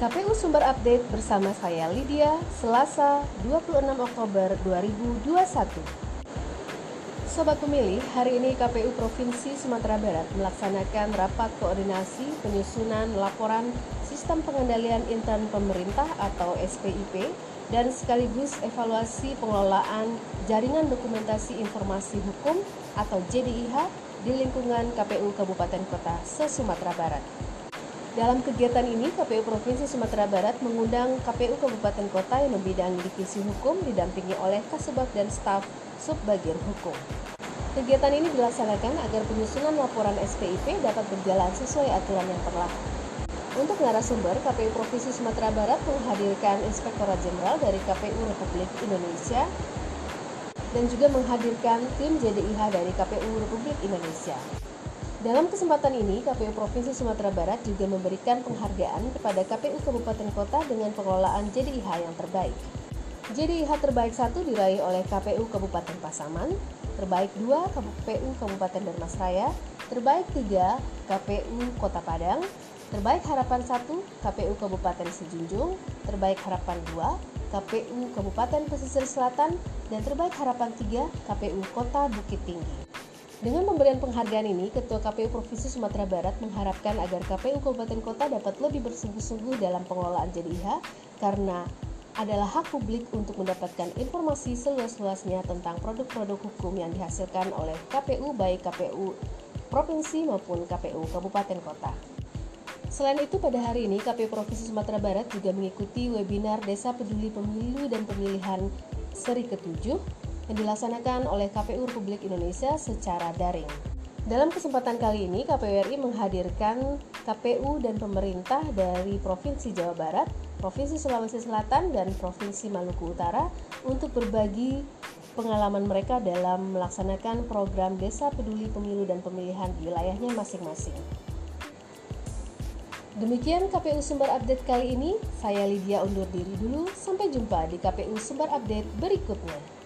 KPU Sumber Update bersama saya Lydia, Selasa 26 Oktober 2021. Sobat pemilih, hari ini KPU Provinsi Sumatera Barat melaksanakan rapat koordinasi penyusunan laporan Sistem Pengendalian Intern Pemerintah atau SPIP dan sekaligus evaluasi pengelolaan Jaringan Dokumentasi Informasi Hukum atau JDIH di lingkungan KPU Kabupaten Kota se-Sumatera Barat. Dalam kegiatan ini, KPU Provinsi Sumatera Barat mengundang KPU Kabupaten Kota yang membidangi divisi hukum didampingi oleh Kasubag dan staf Subbagian Hukum. Kegiatan ini dilaksanakan agar penyusunan laporan SPIP dapat berjalan sesuai aturan yang berlaku. Untuk narasumber, KPU Provinsi Sumatera Barat menghadirkan Inspektorat Jenderal dari KPU Republik Indonesia dan juga menghadirkan tim JDIH dari KPU Republik Indonesia. Dalam kesempatan ini, KPU Provinsi Sumatera Barat juga memberikan penghargaan kepada KPU Kabupaten Kota dengan pengelolaan JDIH yang terbaik. JDIH terbaik satu diraih oleh KPU Kabupaten Pasaman, terbaik dua KPU Kabupaten Darmasraya, terbaik tiga KPU Kota Padang, terbaik harapan satu KPU Kabupaten Sejunjung, terbaik harapan dua KPU Kabupaten Pesisir Selatan, dan terbaik harapan tiga KPU Kota Bukit Tinggi. Dengan pemberian penghargaan ini, Ketua KPU Provinsi Sumatera Barat mengharapkan agar KPU Kabupaten Kota dapat lebih bersungguh-sungguh dalam pengelolaan JDIH karena adalah hak publik untuk mendapatkan informasi seluas-luasnya tentang produk-produk hukum yang dihasilkan oleh KPU baik KPU Provinsi maupun KPU Kabupaten Kota. Selain itu, pada hari ini KPU Provinsi Sumatera Barat juga mengikuti webinar Desa Peduli Pemilu dan Pemilihan seri ketujuh yang dilaksanakan oleh KPU Republik Indonesia secara daring. Dalam kesempatan kali ini, KPU RI menghadirkan KPU dan pemerintah dari Provinsi Jawa Barat, Provinsi Sulawesi Selatan, dan Provinsi Maluku Utara untuk berbagi pengalaman mereka dalam melaksanakan program Desa Peduli Pemilu dan Pemilihan di wilayahnya masing-masing. Demikian KPU Sumber Update kali ini. Saya Lydia undur diri dulu. Sampai jumpa di KPU Sumber Update berikutnya.